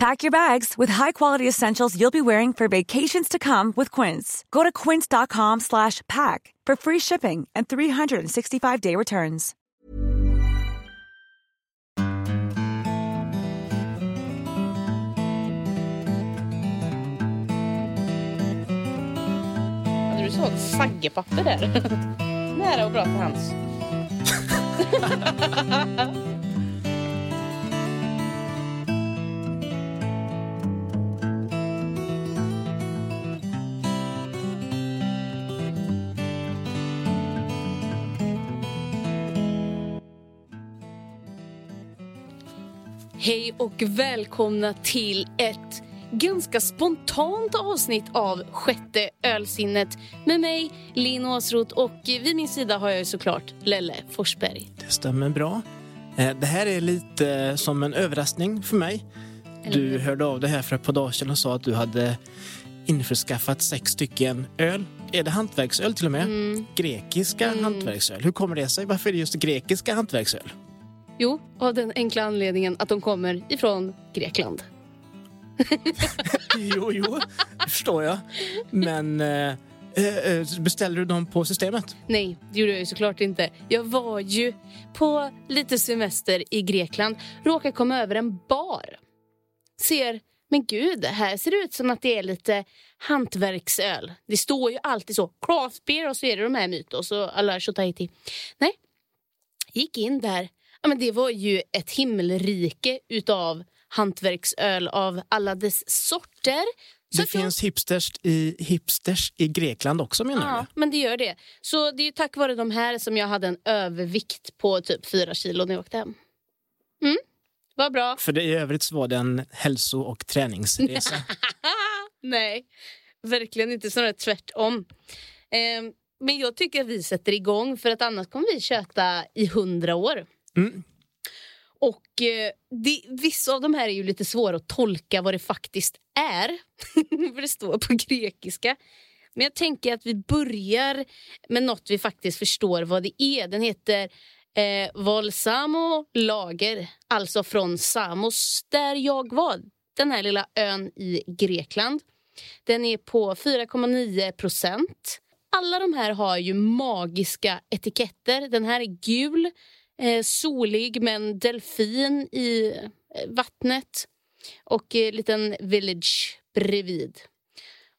Pack your bags with high-quality essentials you'll be wearing for vacations to come with Quince. Go to quince.com slash pack for free shipping and 365-day returns. Hade du så ett saggepapper där? Nära och bra till hands. Hej och välkomna till ett ganska spontant avsnitt av Sjätte ölsinnet med mig, Linn Åsroth och vid min sida har jag såklart Lelle Forsberg. Det stämmer bra. Eh, Det här är lite som en överraskning för mig. Du hörde av dig här för ett par dagar sedan och sa att du hade införskaffat sex stycken öl. Är det hantverksöl till och med? Grekiska hantverksöl. Hur kommer det sig? Varför är det just grekiska hantverksöl? Jo, av den enkla anledningen att de kommer ifrån Grekland. Jo, jo, förstår jag. Men eh, eh, beställde du dem på systemet? Nej, det gjorde jag ju såklart inte. Jag var ju på lite semester i Grekland. Råkade komma över en bar. Ser, men gud, här ser det ut som att det är lite hantverksöl. Det står ju alltid så, craft beer och så är det de här Mytos och alla Shotahiti. Nej, gick in där. Ja, men det var ju ett himmelrike utav hantverksöl av alla dess sorter. Så Det att jag- finns hipsters i, hipsters i Grekland också menar Ja, men det gör det. Så det är tack vare de här som jag hade en övervikt på typ fyra kilo när jag åkte hem. Mm, vad bra. du? För det, i övrigt så var det en hälso och träningsresa. Nej, verkligen inte. Snarare tvärtom. Ehm, men jag tycker att vi sätter igång för att annars kommer vi köta i hundra år. Mm. Och eh, det, vissa av de här är ju lite svåra att tolka vad det faktiskt är. för det står på grekiska. Men jag tänker att vi börjar med något vi faktiskt förstår vad det är. Den heter eh, Volsamo Lager, alltså från Samos, där jag var. Den här lilla ön i Grekland. Den är på 4,9 procent. Alla de här har ju magiska etiketter. Den här är gul, eh, solig med en delfin i eh, vattnet och en liten village bredvid.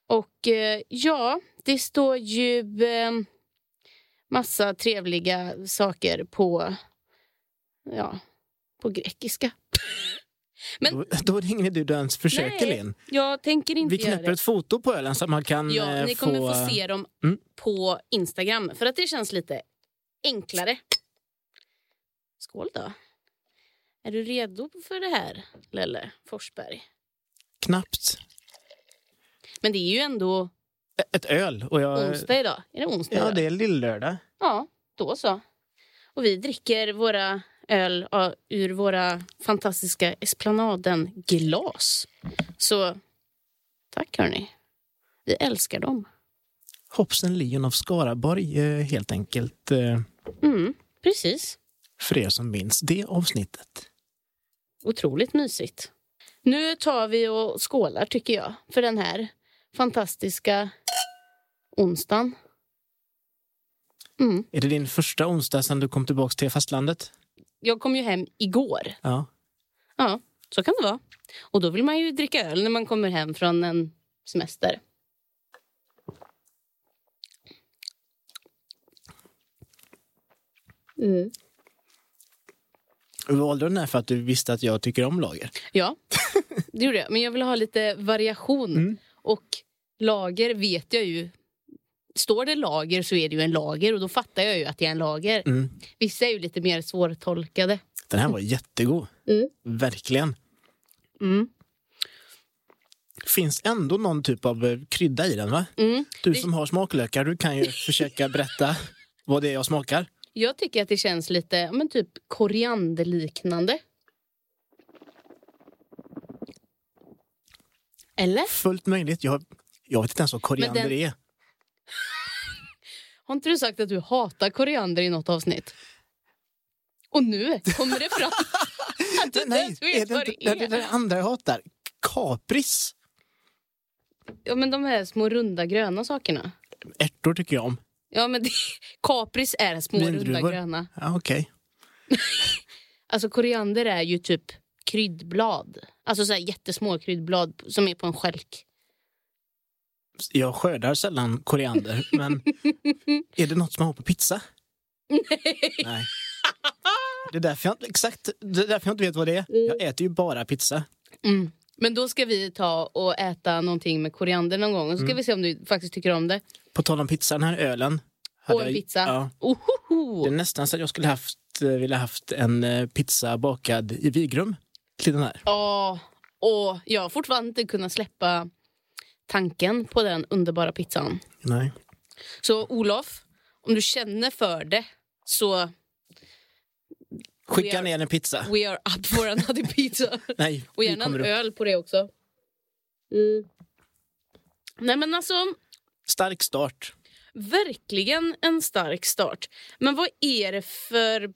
Och eh, ja, det står ju eh, massa trevliga saker på, ja, på grekiska. Men- Då, då idé du ens försöker, Nej, Linn. Jag tänker inte Vi knäpper ett foto på ölen så att man kan Ja, eh, ni kommer få... få se dem Mm. på Instagram för att det känns lite enklare. Skål då. Är du redo för det här, Lelle Forsberg? Knappt Men det är ju ändå ett öl. Och jag, onsdag idag. Är det onsdag Ja, idag? det är lillördag. Ja, då så. Och vi dricker våra öl ur våra fantastiska Esplanaden-glas. Så tack hörni. Vi älskar dem. Hopsen Leon of Skaraborg, eh, helt enkelt. eh, Mm, precis. För er som minns det avsnittet. Otroligt mysigt. Nu tar vi och skålar tycker jag för den här fantastiska onsdagen. Mm. Är det din första onsdag sedan du kom tillbaka till fastlandet? Jag kom ju hem igår. Ja. Ja, så kan det vara. Och då vill man ju dricka öl när man kommer hem från en semester. Mm. Valde du den här för att du visste att jag tycker om lager? Ja, det gjorde jag. Men jag vill ha lite variation. Mm. Och lager vet jag ju. Står det lager så är det ju en lager och då fattar jag ju att det är en lager. Mm. Vissa är ju lite mer svårtolkade. Den här var jättegod. Mm. Verkligen. Mm. Finns ändå någon typ av eh, krydda i den, va? Mm. Du som har smaklökar, du kan ju försöka berätta vad det är jag smakar. Jag tycker att det känns lite men typ korianderliknande. Eller? Fullt möjligt. Jag, jag vet inte ens vad koriander den- är. Har inte du sagt att du hatar koriander i något avsnitt? Och nu kommer det fram att du inte Nej, är vet det, vad inte, det det är det är. andra jag hatar. Kapris. Ja, men de här små runda gröna sakerna. Ärtor tycker jag om. Ja, men det, kapris är små runda gröna. Ja, Okej. Alltså koriander är ju typ kryddblad. Alltså så här jättesmå kryddblad som är på en stjälk. Jag skördar sällan koriander, men är det något som man har på pizza? Nej. Det är därför jag, exakt, det är därför jag inte vet vad det är. Jag äter ju bara pizza. Mm. Men då ska vi ta och äta någonting med koriander någon gång. Och så ska vi se om du faktiskt tycker om det. På tal om pizza, den här ölen. Och en jag- pizza. Ja, Ohoho! det är nästan så att jag skulle haft, eh, vilja haft en eh, pizza bakad i vigrum till den här. Ja, och jag har fortfarande inte kunnat släppa tanken på den underbara pizzan. Nej. Så Olof, om du känner för det så Skicka are- ner en pizza. we are up for another pizza. Nej, Och gärna en upp. öl på det också. Mm. Nej men alltså, Stark start. verkligen en stark start. Men vad är det för...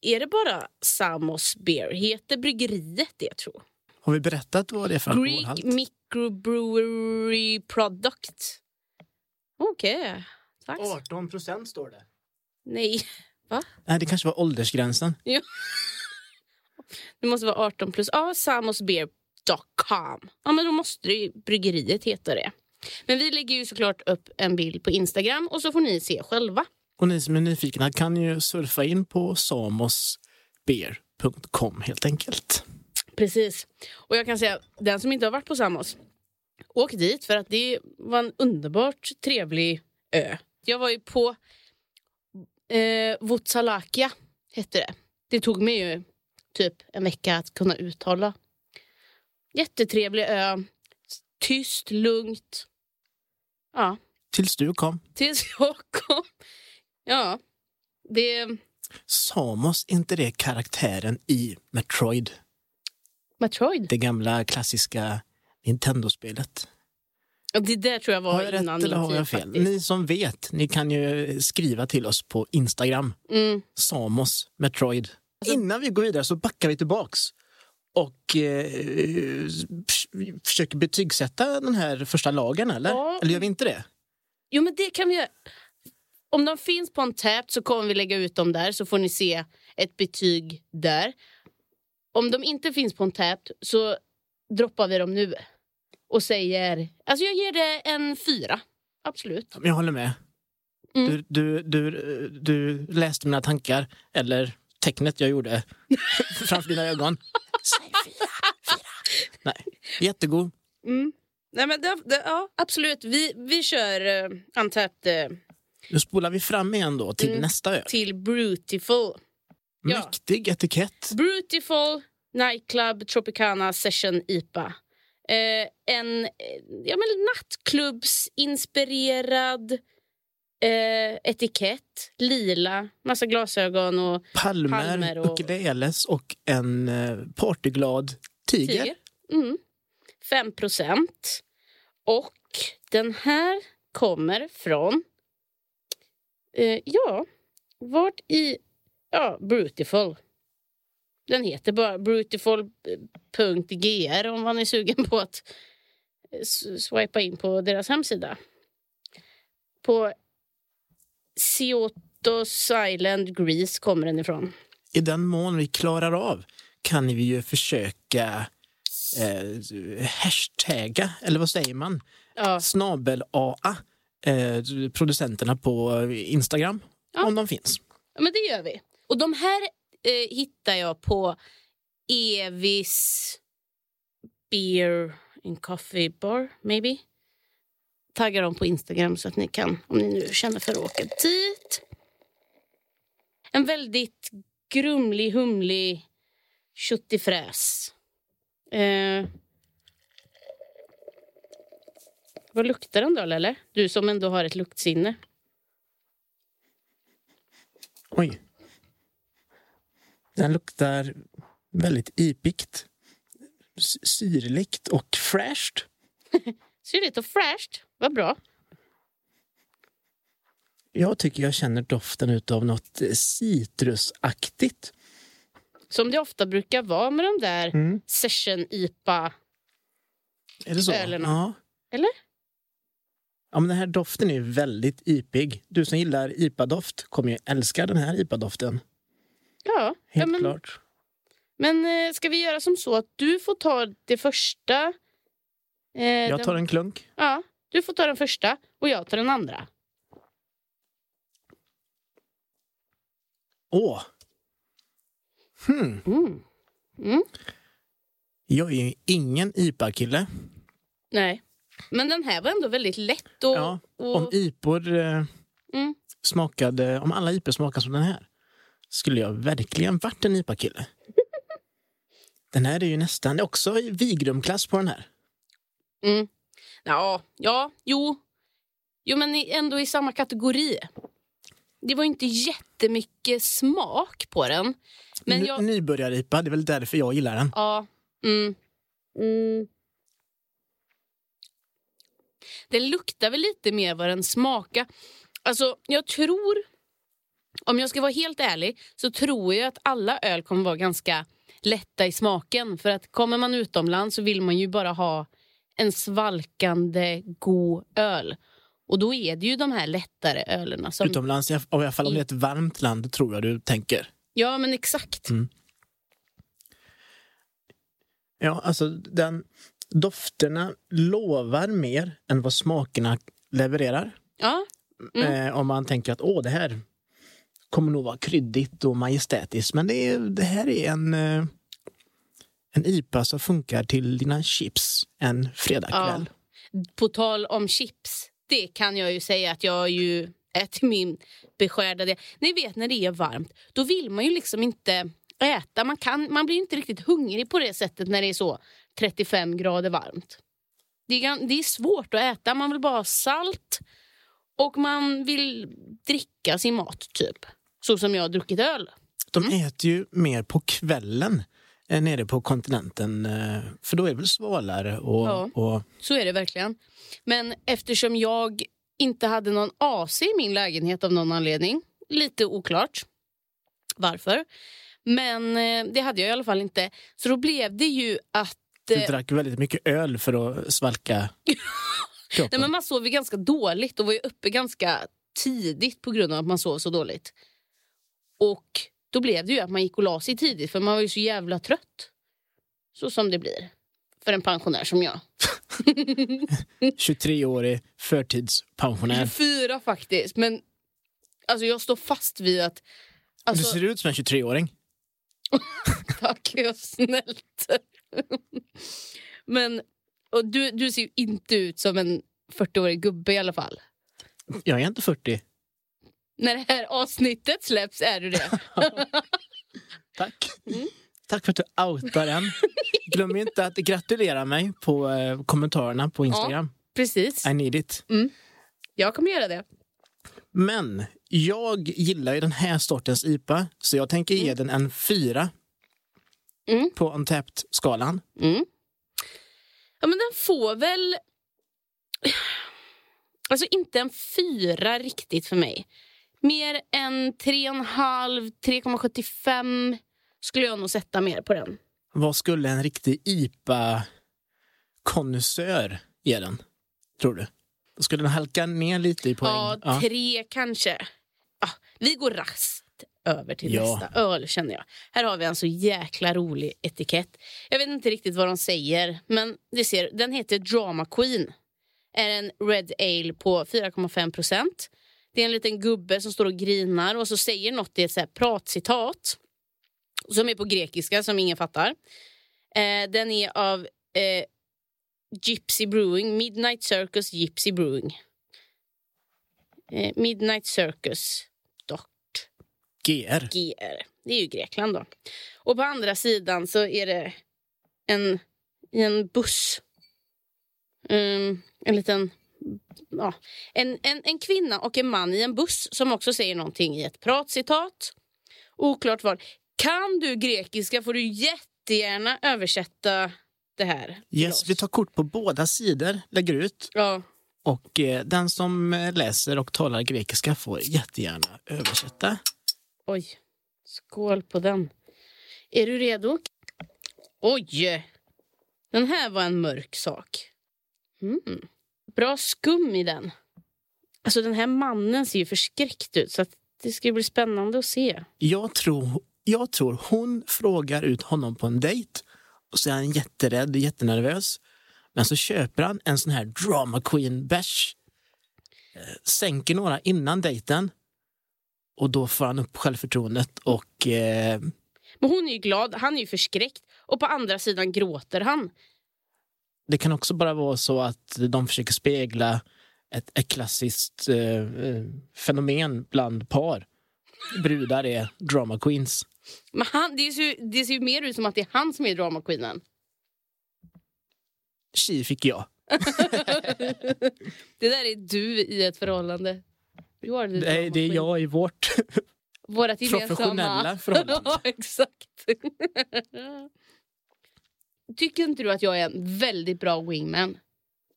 Är det bara Samos Beer? Heter bryggeriet det tror Har vi berättat vad det är för Greek alkoholhalt? Microbrewery Product. Okej, tack. 18 procent står det. Nej, Nej, det kanske var åldersgränsen. det måste vara 18 plus. Ja, samosbeer.com. Ja, men då måste det ju bryggeriet heta det. Men vi lägger ju såklart upp en bild på Instagram och så får ni se själva. Och ni som är nyfikna kan ju surfa in på samosbeer.com helt enkelt. Precis. Och jag kan säga, den som inte har varit på Samos, åk dit för att det var en underbart trevlig ö. Jag var ju på eh, Vuotsalakia, hette det. Det tog mig ju typ en vecka att kunna uttala. Jättetrevlig ö. Tyst, lugnt. Ja, Tills du kom. tills jag kom. Ja, det... Samos, är inte det karaktären i Metroid? Metroid. Det gamla klassiska Nintendo-spelet. Det där tror jag var Har jag innan rätt eller har jag fel? faktiskt. Ni som vet, ni kan ju skriva till oss på Instagram. Mm. Samos Metroid. Alltså- Innan vi går vidare så backar vi tillbaks och eh, förs- försöker betygsätta den här första lagen, eller? Ja. Eller gör vi inte det? Jo, men det kan vi göra. Om de finns på en tap så kommer vi lägga ut dem där så får ni se ett betyg där. Om de inte finns på en tap så droppar vi dem nu och säger... Alltså jag ger det en fyra. Absolut. Jag håller med. Mm. Du, du, du, du läste mina tankar, eller tecknet jag gjorde framför dina ögon. Säg fyra, fyra. Nej, jättegod. Mm. Nej, men det, det, ja, absolut. Vi, vi kör uh, Untapped uh, Nu spolar vi fram igen då till Mm. nästa öl. till Brutiful. Ja. Mäktig etikett. Brutiful Nightclub Tropicana Session IPA. Eh, en eh, ja, men nattklubbsinspirerad eh, etikett. Lila, massa glasögon och Palmer, Palmer och- ukuleles och en eh, partyglad tiger. tiger. Mm. 5 procent. Och den här kommer från... Eh, ja, vart i... Ja, Brutiful. Den heter bara brutiful.gr om man är sugen på att eh, swipa in på deras hemsida. På Ciotos Island, Greece kommer den ifrån. I den mån vi klarar av kan vi ju försöka eh, hashtagga, eller vad säger man? Ja, Snabel-AA eh, producenterna på Instagram, Ja. om de finns. Ja, men det gör vi. Och de här eh, hittar jag på Evis Beer and Coffee Bar, maybe. Tagga dem på Instagram så att ni kan, om ni nu känner för att åka dit. En väldigt grumlig, humlig köttifräs. Eh, vad luktar den då, eller? Du som ändå har ett luktsinne. Oj. Den luktar väldigt ipigt. Syrligt och fräscht. Syrligt och fräscht. Vad bra. Jag tycker jag känner doften utav något eh, citrusaktigt. Som det ofta brukar vara med de där Mm. session-IPA. Är det så? Ölerna. Ja. Eller? Ja, men den här doften är väldigt ipig. Du som gillar IPA-doft kommer ju älska den här IPA-doften. Ja, ja Helt men, klart. men eh, ska vi göra som så att du får ta det första? Eh, Jag tar en klunk. Ja, du får ta den första och jag tar den andra. Åh! Hmm. Mm. Mm. Jag är ju ingen IPA-kille. Nej. Men den här var ändå väldigt lätt. Och, Ja, och, Om IPOR eh, Mm. smakade, om alla IPor smakade som den här skulle jag verkligen varit en IPA-kille. Den här är ju nästan, också i Vigrum-klass på den här. Mm. Ja, ja, jo. Jo, men ändå i samma kategori. Det var inte jättemycket smak på den. Men jag... Nybörjar-IPA, det är väl därför jag gillar den. Ja. Mm. Mm. Den luktar väl lite mer vad den smakar. Alltså, jag tror... Om jag ska vara helt ärlig så tror jag att alla öl kommer vara ganska lätta i smaken. För att kommer man utomlands så vill man ju bara ha en svalkande god öl. Och då är det ju de här lättare ölerna. Som... Utomlands, i alla fall om det är ett varmt land, tror jag du tänker. Ja, men exakt. Mm. Ja, alltså den, dofterna lovar mer än vad smakerna levererar. Ja, Mm. Eh, om man tänker att åh, det här kommer nog vara kryddigt och majestätiskt. Men det, är, det här är en, eh, en IPA som funkar till dina chips en fredagkväll. På tal om chips, det kan jag ju säga att jag ju äter min beskärda del. Ni vet när det är varmt, då vill man ju liksom inte äta. Man, kan, man blir inte riktigt hungrig på det sättet när det är så 35 grader varmt. Det är, det är svårt att äta, man vill bara ha salt och man vill dricka sin mat typ. Så som jag har druckit öl. De äter ju mer på kvällen eh, nere på kontinenten. eh, För då är det väl svalare och, Ja. och Så är det verkligen. Men eftersom jag inte hade någon AC i min lägenhet av någon anledning, lite oklart varför, men eh, det hade jag i alla fall inte, så då blev det ju att du drack väldigt mycket öl för att svalka kroppen. nej, men man sov ju ganska dåligt och var ju uppe ganska tidigt på grund av att man sov så dåligt. Och då blev det ju att man gick och la sig tidigt för man var ju så jävla trött. Så som det blir för en pensionär som jag. 23-årig förtidspensionär. 24 faktiskt. Men alltså, jag står fast vid att... Du Alltså, ser ut som en 23-åring. Tack, vad snällt. Men och du, du ser ju inte ut som en 40-årig gubbe i alla fall. Jag är inte 40. När det här avsnittet släpps är du det. Tack. Mm. Tack för att du outar den. Glöm inte att gratulera mig på eh, kommentarerna på Instagram. Precis. I need it. Jag kommer göra det. Men jag gillar ju den här sortens IPA, så jag tänker ge den en fyra Mm. på Untapped-skalan. Mm. Ja, men den får väl... Alltså inte en fyra riktigt för mig. Mer än 3,5, 3,75 skulle jag nog sätta mer på den. Vad skulle en riktig IPA-konnässör ge den? Tror du? Då skulle den halka ner lite i poäng. Ja, tre kanske. Ja, vi går raskt över till Ja. nästa öl känner jag. Här har vi en så jäkla rolig etikett. Jag vet inte riktigt vad de säger, men det ser, den heter Drama Queen. Är en Red Ale på 4,5 procent. Det är en liten gubbe som står och grinar och så säger något i ett så här pratcitat som är på grekiska som ingen fattar. Eh, den är av eh, Gypsy Brewing, Midnight Circus Gypsy Brewing. Eh, Midnight Circus GR. GR. Det är ju Grekland då. Och på andra sidan så är det en, en buss. Um, en liten ja, en, en, en kvinna och en man i en buss som också säger någonting i ett pratcitat. Oklart vad. Kan du grekiska får du jättegärna översätta det här. Yes, vi tar kort på båda sidor, lägger ut. Ja, Och eh, den som eh, läser och talar grekiska får jättegärna översätta. oj. Skål på den. Är du redo? Oj! Den här var en mörk sak. Mm. Bra skum i den. Alltså den här mannen ser ju förskräckt ut så att det ska bli spännande att se. Jag tror, jag tror hon frågar ut honom på en dejt och så är han jätterädd och jättenervös. Men så köper han en sån här drama queen bärs. Eh, Sänker några innan dejten. Och då får han upp självförtroendet och eh, Men hon är ju glad, han är ju förskräckt och på andra sidan gråter han. Det kan också bara vara så att de försöker spegla ett, ett klassiskt eh, eh, fenomen bland par. Brudar är drama queens. Men han, det, ser, ju- det ser ju mer ut som att det är han som är drama queenen. Tji fick jag. Det där är du i ett förhållande. The Det är, jag i vårt Vårat gemensamma... professionella förhållande. ja, exakt. Tycker inte du att jag är en väldigt bra wingman?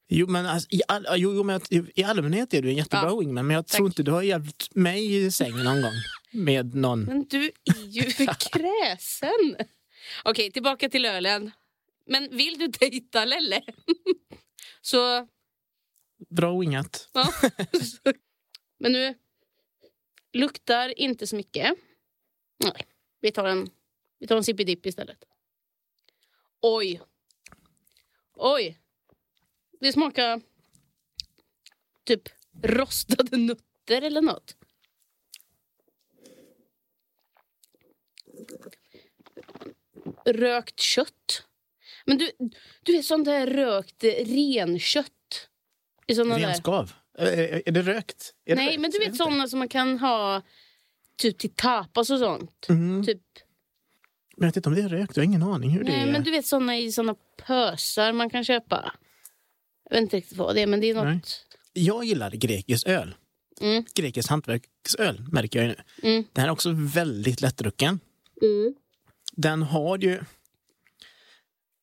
Jo, men alltså, i, all, jo, jo, men i, allmänhet är du en jättebra Ja, wingman, men jag tack. tror inte du har hjälpt mig i sängen någon gång med någon. Men du är ju för kräsen. Okej, tillbaka till ölen. Men vill du dejta Lelle? Så... Bra wingat. Ja. Men nu luktar inte så mycket. Nej, vi tar en, vi tar en sippidipp istället. Oj. Oj. Det smakar typ rostade nötter eller något. Rökt kött. Men du, du vet sånt där rökt renkött. I såna. Renskav. Är, är det rökt? Är det Nej, rökt? men du Är vet såna som man kan ha typ till tapas och sånt. Mm. Typ. Men jag vet inte om det är rökt. Jag har ingen aning hur det Nej, är. men du vet såna i såna pösar man kan köpa. Jag vet inte riktigt vad det är, men det är något. Nej. Jag gillar grekisk öl. Mm. Grekisk hantverksöl märker jag ju nu. Mm. Den här är också väldigt lättdrucken. Mm. Den har ju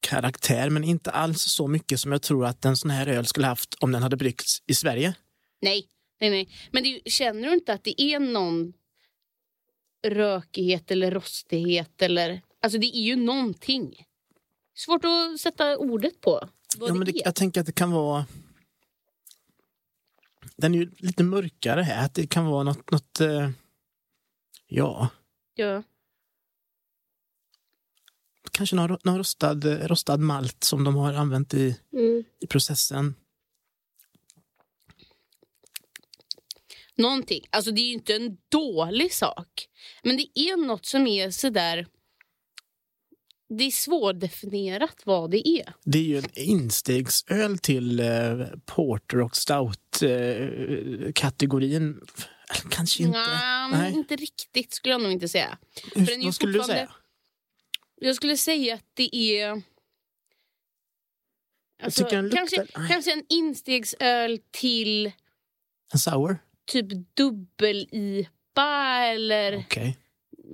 karaktär, men inte alls så mycket som jag tror att en sån här öl skulle haft om den hade bryggts i Sverige. Nej, nej, nej. Men det, känner du inte att det är någon rökighet eller rostighet eller... Alltså det är ju någonting. Svårt att sätta ordet på vad Ja, men det det, jag tänker att det kan vara... Den är ju lite mörkare här. Att det kan vara något... något eh, ja, Ja. kanske någon, någon rostad, rostad malt som de har använt i, Mm. i processen. Någonting. Alltså det är ju inte en dålig sak. Men det är något som är sådär... Det är svårdefinierat vad det är. Det är ju en instegsöl till eh, porter och stout-kategorin. Kanske inte. Nja, Nej. inte riktigt skulle jag nog inte säga. Hur- vad skulle du säga? Jag skulle säga att det är... Alltså, kanske, kanske en instegsöl till En sour? Typ dubbel-IPA eller Okej.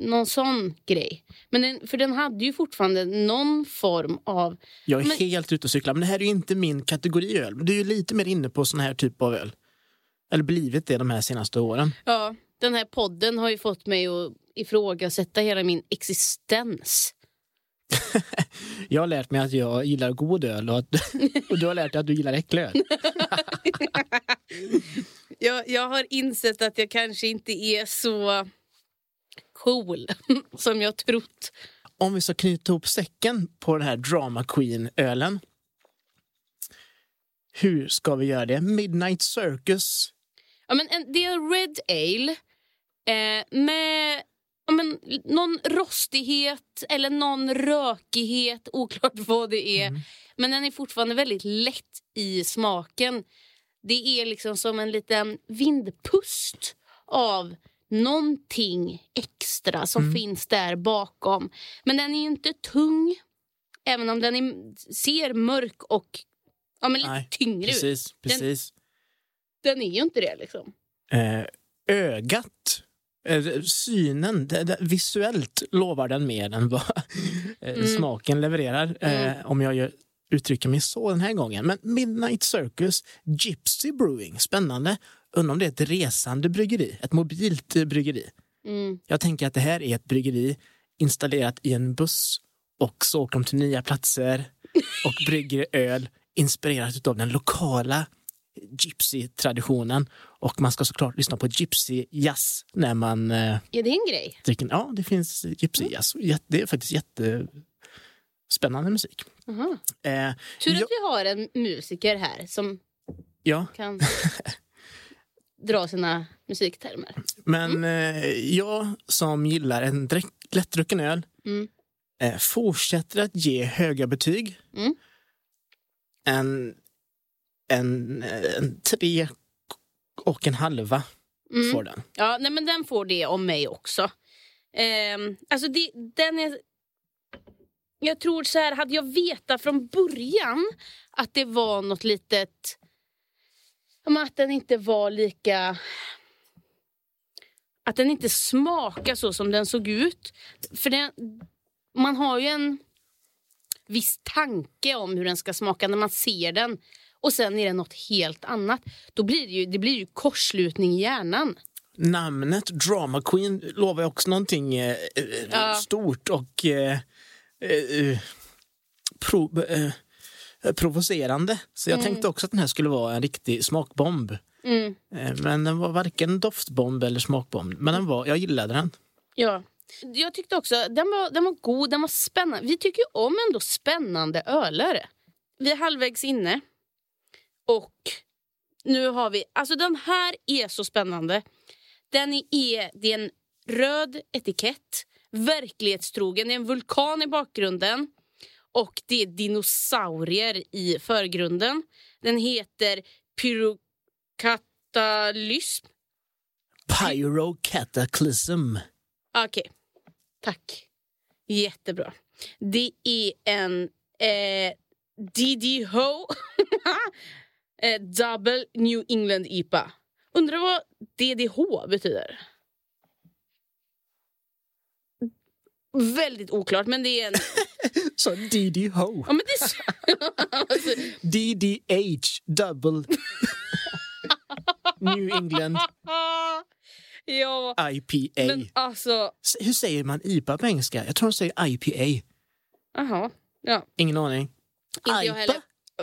någon sån grej. Men den, för den hade ju fortfarande någon form av... Jag är Men- helt ute och cyklar. Men det här är ju inte min kategori öl. Du är ju lite mer inne på sån här typ av öl. Eller blivit det de här senaste åren. Ja, den här podden har ju fått mig att ifrågasätta hela min existens. Jag har lärt mig att jag gillar god öl och, att, och du har lärt dig att du gillar äcklig öl. Jag, jag har insett att jag kanske inte är så cool som jag trott. Om vi ska knyta ihop säcken på den här Drama Queen-ölen. Hur ska vi göra det? Midnight Circus. Ja, men en, det är Red Ale eh, med ja, men, någon rostighet eller någon rökighet, oklart vad det är. Men den är fortfarande väldigt lätt i smaken. Det är liksom som en liten vindpust av någonting extra som finns där bakom. Men den är ju inte tung, även om den är, ser mörk och ja, men lite Nej, tyngre ut. Precis, precis. den är ju inte det liksom. Eh, ögat, eh, synen, det, det, visuellt lovar den mer än vad eh, Mm. smaken levererar. Eh, om jag gör, uttrycker mig så den här gången. Men Midnight Circus Gypsy Brewing, spännande. Undrar om det är ett resande bryggeri, ett mobilt bryggeri. Mm. Jag tänker att det här är ett bryggeri installerat i en buss och så åker de till nya platser och brygger öl inspirerat av den lokala gypsy-traditionen. Och man ska såklart lyssna på gypsy-jazz när man eh, Är det en grej? dricker. Ja, det finns gypsy-jazz. Jät- Det är faktiskt jättespännande musik. Aha. Eh, Tur att vi har en musiker här som ja, kan dra sina musiktermer. men eh, jag som gillar en lättdrucken öl Mm. eh, fortsätter att ge höga betyg. Mm. En, en, en tre och en halva Mm. får den. Ja, nej, men den får det om mig också. Ehm, alltså det, den är... Jag tror så här, hade jag vetat från början att det var något litet... Att den inte var lika... Att den inte smakar så som den såg ut. För den, man har ju en viss tanke om hur den ska smaka när man ser den. Och sen är det något helt annat. Då blir det ju, det blir ju kortslutning i hjärnan. Namnet Drama Queen lovar ju också någonting eh, eh, Ja. stort och eh, eh, pro, eh, provocerande. Så jag Mm. tänkte också att den här skulle vara en riktig smakbomb. Mm. Eh, Men den var varken doftbomb eller smakbomb. Men den var, jag gillade den. Ja. Jag tyckte också den var, den var god, den var spännande. Vi tycker ju om ändå spännande öler. Vi är halvvägs inne. Och nu har vi... Alltså den här är så spännande. Den är, det är en röd etikett, verklighetstrogen. Det är en vulkan i bakgrunden och det är dinosaurier i förgrunden. Den heter Pyrokatalysm. Pyrocataclysm. Okej, tack. Jättebra. Det är en eh, DD-Ho eh, Double New England IPA. Undrar vad DDH betyder? Väldigt oklart, men det är en... Så DD-Ho. Ja, men det är så... alltså, DDH double New England ja, IPA. men alltså... Hur säger man IPA på engelska? Jag tror de säger IPA. Jaha. Ja, Ingen aning. inte heller.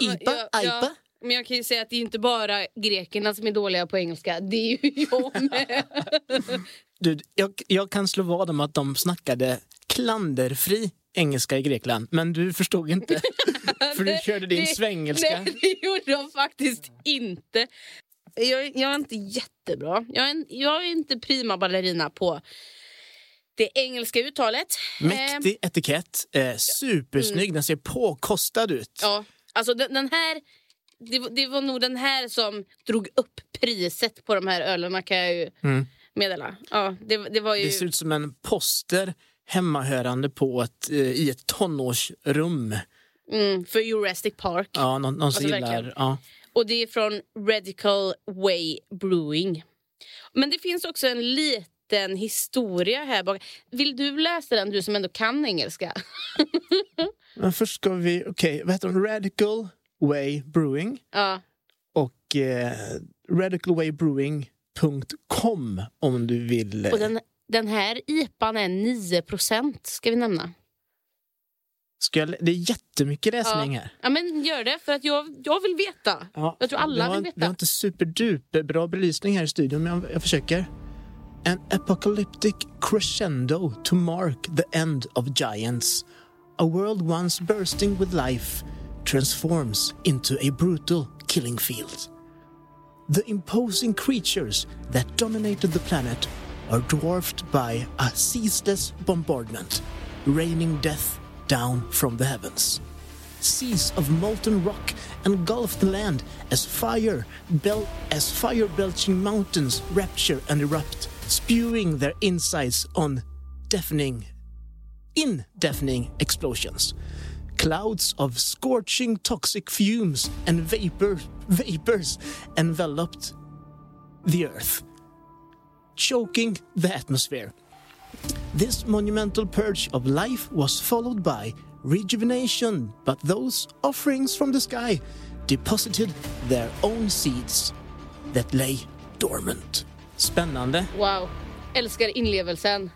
IPA? IPA? Ja, ja. IPA? Men jag kan ju säga att det är inte bara grekerna som är dåliga på engelska. Det är ju jag med. Du, jag, jag kan slå vad om att de snackade klanderfri engelska i Grekland, men du förstod inte. För du körde din Det- svengelska. Nej, det gjorde de faktiskt inte. Jag, jag är inte jättebra. Jag är, jag är inte prima ballerina på det engelska uttalet. Mäktig etikett, eh, supersnygg, den ser påkostad ut. Ja, alltså den, den här... Det, var- det var nog den här som drog upp priset på de här ölerna kan jag ju Mm. meddela. Ja, det, det var ju... Det ser ut som en poster hemmahörande på ett, eh, i ett tonårsrum. Mm, för Jurassic Park. Ja, någon, någon som Alltså, gillar... verkligen. Ja. Och det är från Radical Way Brewing. Men det finns också en liten historia här bak. Vill du läsa den, du som ändå kan engelska? Men först ska vi... Okej, vad heter de? Radical Way Brewing. ja. Och eh, radicalwaybrewing.com om du vill... eh, Och den, den här IPan är 9% ska vi nämna. Ska jag, det är jättemycket läsning här. Ja, men gör det, för att jag, jag vill veta. Ja, Jag tror alla var, vill veta. Det var inte superduper bra belysning här i studion, men jag, jag försöker. An apocalyptic crescendo to mark the end of giants. A world once bursting with life transforms into a brutal killing field. The imposing creatures that dominated the planet are dwarfed by a ceaseless bombardment, raining death down from the heavens. Seas of molten rock engulf the land as fire bel- as fire belching mountains rapture and erupt, spewing their insides on deafening in deafening explosions. Clouds of scorching toxic fumes and vapor, vapors enveloped the earth, choking the atmosphere. This monumental purge of life was followed by rejuvenation, but those offerings from the sky deposited their own seeds that lay dormant. Spännande. Wow. Älskar inlevelsen.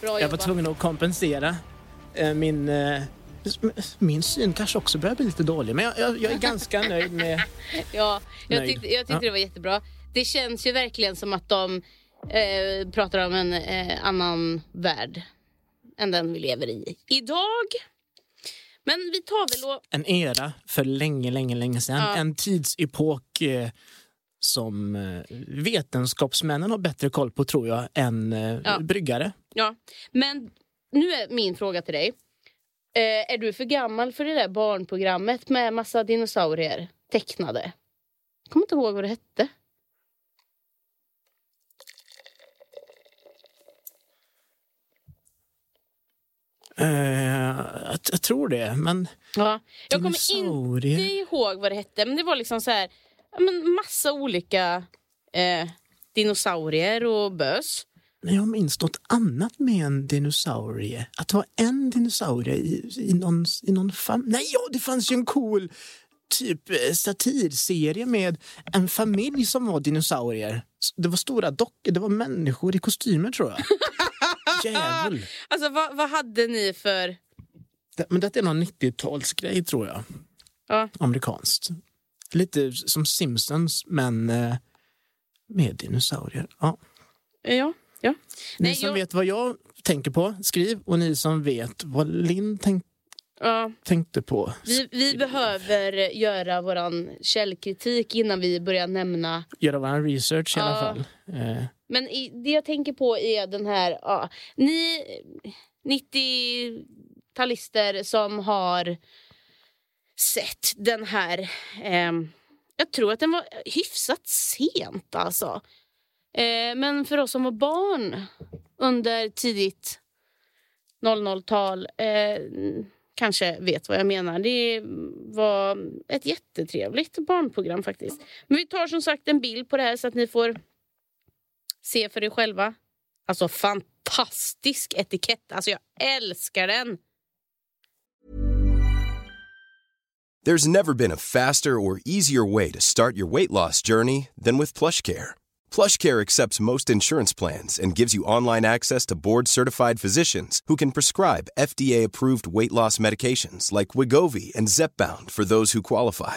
Bra Jag var jobbat. tvungen att kompensera eh, min... eh, Min syn kanske också börjar bli lite dålig, men jag, jag, jag är ganska nöjd med... Ja, jag Nöjd. tyckte, jag tyckte Ja. det var jättebra. Det känns ju verkligen som att de eh, pratar om en eh, annan värld än den vi lever i idag. Men vi tar väl och... En era för länge, länge, länge sedan. Ja. En tidsepok eh, som eh, vetenskapsmännen har bättre koll på, tror jag, än eh, Ja. bryggare. Ja. Men nu är min fråga till dig. Eh, är du för gammal för det där barnprogrammet med massa dinosaurier tecknade? Jag kommer inte ihåg vad det hette. Eh, jag, jag tror det, men... Ja. Jag kommer inte ihåg vad det hette, men det var liksom så här, men massa olika eh, dinosaurier och bös. Men jag minns något annat med en dinosaurie. Att det var en dinosaurie i, i någon, i någon fam... Nej, ja, det fanns ju en cool typ eh, satirserie med en familj som var dinosaurier. Det var stora dockor, det var människor i kostymer tror jag. Djävul. Alltså vad, vad hade ni för... Det- Men detta är någon 90-talsgrej tror jag. Ja. Amerikanskt. Lite som Simpsons, men eh, med dinosaurier. Ja. Ja, ja. Ni Nej, som jag- vet vad jag tänker på, skriv. Och ni som vet vad Linn tänk, ja. tänkte på. Vi, vi behöver göra våran källkritik innan vi börjar nämna Göra vår research i alla fall. Eh, men i, det jag tänker på är den här... Ja, ni 90-talister som har sett den här... Eh, jag tror att den var hyfsat sent, alltså. Eh, men för oss som var barn under tidigt 00-tal eh, kanske vet vad jag menar. Det var ett jättetrevligt barnprogram faktiskt. Men vi tar som sagt en bild på det här så att ni får se för själva. Alltså fantastisk etikett. Alltså jag älskar den. There's never been a faster or easier way to start your weight loss journey than with PlushCare. PlushCare accepts most insurance plans and gives you online access to board-certified physicians who can prescribe FDA-approved weight loss medications like Wigovi and Zepbound for those who qualify.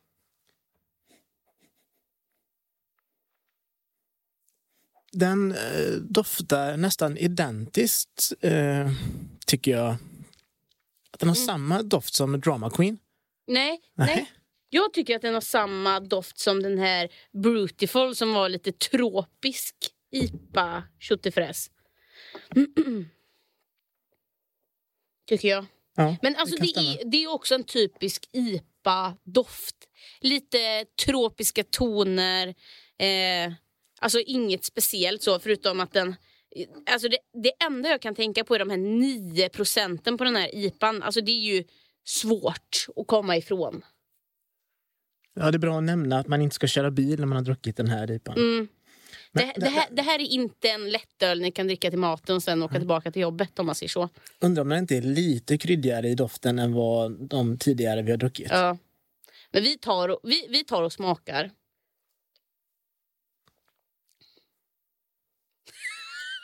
Den eh, doftar nästan identiskt, eh, tycker jag. Att den har Mm. samma doft som Drama Queen. Nej, Nej. nej. Jag tycker att den har samma doft som den här Brutiful som var lite tropisk IPA tjottifräs. tycker jag. Ja, Men alltså det, stämma. är, det är också en typisk IPA-doft. Lite tropiska toner. Eh, alltså inget speciellt så förutom att den... Alltså det, det enda jag kan tänka på är de här 9 procenten på den här IPAn. Alltså det är ju svårt att komma ifrån. Ja, det är bra att nämna att man inte ska köra bil när man har druckit den här IPan. Mm. Men Det, det, här, det här är inte en lättöl ni kan dricka till maten och sen åka tillbaka till jobbet om man säger så. Undrar om den inte är lite kryddigare i doften än vad de tidigare vi har druckit. Ja. Men vi tar, vi, vi tar och smakar.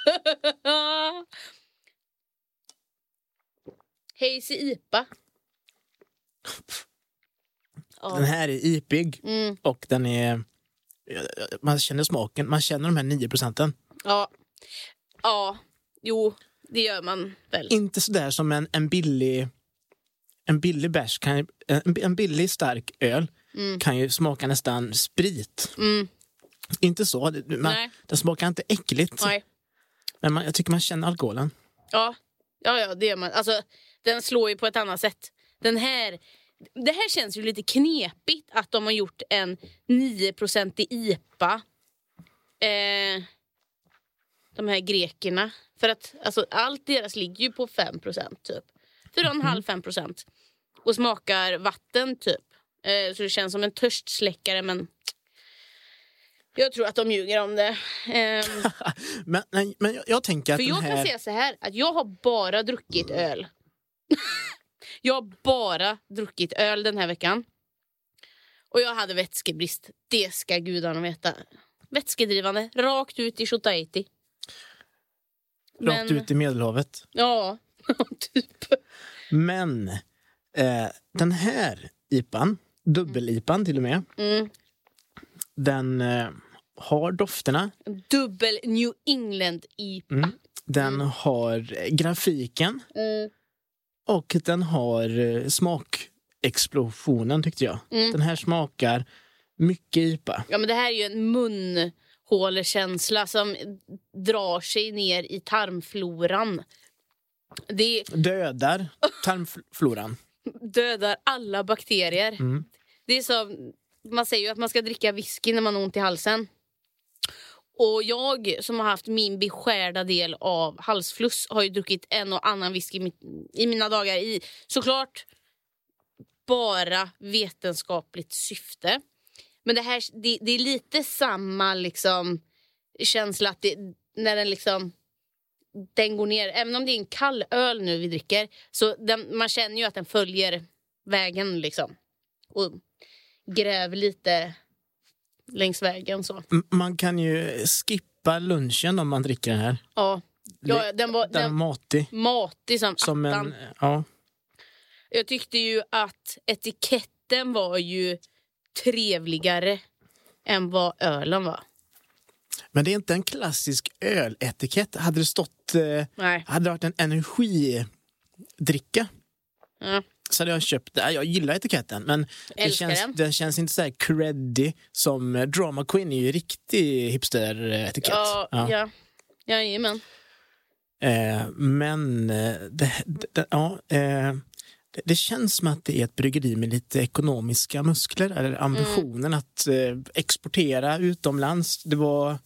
Hazy IPA. Den här är ipig Mm. och den är... Man känner smaken, man känner de här 9 procenten. Ja. ja, jo, det gör man väl. Inte sådär som en, en billig en billig bärs, kan, en, en billig stark öl kan ju smaka nästan sprit. Mm. Inte så, det- man, den smakar inte äckligt. Nej. Men man, jag tycker man känner alkoholen. Ja, ja, ja det gör man. Alltså, den slår ju på ett annat sätt. Den här, det här känns ju lite knepigt att de har gjort en 9% i IPA. Eh, de här grekerna. För att alltså, allt deras ligger ju på 5% typ. 4,5-5% och smakar vatten typ. Eh, så det känns som en törstsläckare men jag tror att de ljuger om det. Ehm, Men, nej, men jag, jag tänker att för jag här... kan säga så här, att jag har bara druckit öl. jag har bara druckit öl den här veckan. Och jag hade vätskebrist. Det ska gudarna veta. Vätskedrivande, rakt ut i Shotaiti. Rakt ut i Medelhavet. Ja, typ. Men eh, den här IPan, dubbel-IPan till och med, Mm. den eh, har dofterna, Dubbel New England IPA. den har eh, grafiken Mm. och den har eh, smakexplosionen tyckte jag. Mm. Den här smakar mycket IPA. Ja, men det här är ju en munhålekänsla som drar sig ner i tarmfloran. Det Dödar tarmfloran. dödar alla bakterier. Mm. Det är som, man säger ju att man ska dricka whisky när man har ont i halsen. Och jag som har haft min beskärda del av halsfluss har ju druckit en och annan whisky i i mina dagar i såklart bara vetenskapligt syfte. Men det här det, det är lite samma liksom känsla att det, när den liksom den går ner, även om det är en kall öl nu vi dricker så den, man känner ju att den följer vägen liksom och gräver lite längs vägen så. Man kan ju skippa lunchen om man dricker den här. Ja, ja den var Den den, matig. matig som, Som attan. en, ja. Jag tyckte ju att etiketten var ju trevligare än vad ölen var. Men det är inte en klassisk öletikett. Hade det stått... Eh, hade det varit en energidricka Ja. Så hade jag köpt det. Jag gillar etiketten men det Älskar känns, den. den känns inte så här creddy som eh, Drama Queen är ju riktig hipster-etikett. Ja, ja. Jajamän. Eh, men eh, det, det, ja, eh, det, det känns som att det är ett bryggeri med lite ekonomiska muskler eller ambitionen att eh, exportera utomlands. Det var...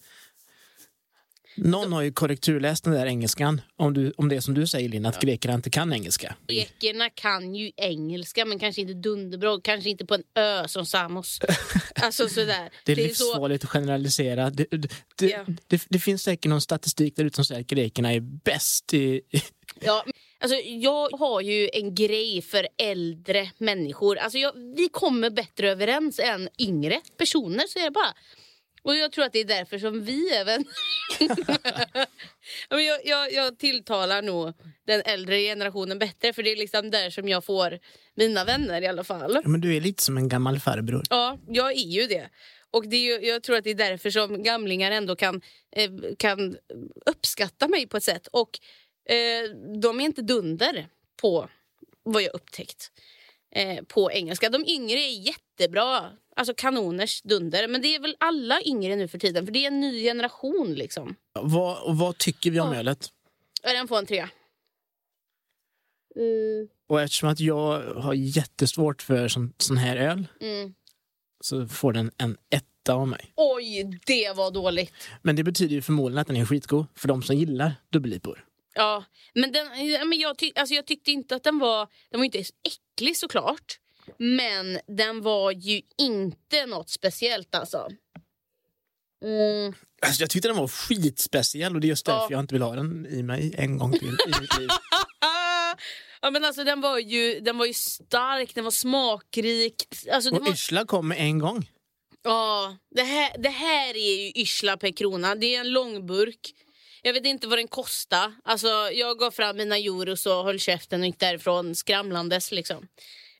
Någon har ju korrekturläst den där engelskan, om, du, om det är som du säger Linn, att grekerna inte kan engelska. Grekerna kan ju engelska men kanske inte dunderbra, kanske inte på en ö som Samos. Alltså sådär. Det är så- livsfarligt att generalisera. Det, det, det, Ja. det, det finns säkert någon statistik där ute som säger att grekerna är bäst i... i Ja, alltså jag har ju en grej för äldre människor. Alltså jag, vi kommer bättre överens än yngre personer, så är det bara. Och jag tror att det är därför som vi även... Jag, jag, jag tilltalar nog den äldre generationen bättre för det är liksom där som jag får mina vänner i alla fall. Ja, men du är lite som en gammal farbror. Ja, jag är ju det. Och det är ju, jag tror att det är därför som gamlingar ändå kan, eh, kan uppskatta mig på ett sätt. Och eh, de är inte dunder på vad jag upptäckt eh, på engelska. De yngre är jättebra, alltså kanoners dunder. Men det är väl alla yngre nu för tiden, för det är en ny generation liksom. Vad, vad tycker vi om Ja. ölet? Den får en trea. Mm, Och eftersom att jag har jättesvårt för sån, sån här öl mm. så får den en etta av mig. Oj, det var dåligt. Men det betyder ju förmodligen att den är skitgod för de som gillar dubbellipor. Ja, men, den, men jag, tyck, alltså jag tyckte inte att den var... Den var inte äcklig såklart. Men den var ju inte något speciellt alltså. Mm. Alltså, jag tyckte den var skitspeciell och det är just därför Ja. jag inte vill ha den i mig en gång till i mitt liv. Ja, men alltså, den, var ju, den var ju stark, den var smakrik. Alltså, Och var, Yrsla kom med en gång. ja, det, här, det här är ju yrsla per krona. Det är en långburk. Jag vet inte vad den kostar. Alltså, jag gav fram mina euros och höll käften och gick därifrån skramlandes. Liksom.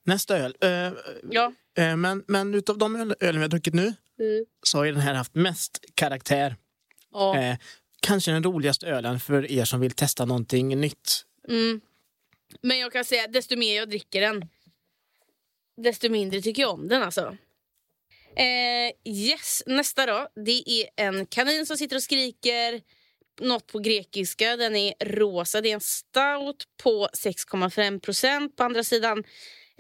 Nästa öl. Eh, Ja. eh, men, men utav de öl, ölen vi har druckit nu Mm. så har den här haft mest karaktär. Ja. Eh, kanske den roligaste ölen för er som vill testa någonting nytt. Mm. Men jag kan säga desto mer jag dricker den, desto mindre tycker jag om den. alltså. Eh, yes, nästa då. Det är en kanin som sitter och skriker. Något på grekiska. Den är rosa. Det är en stout på 6,5 procent. På andra sidan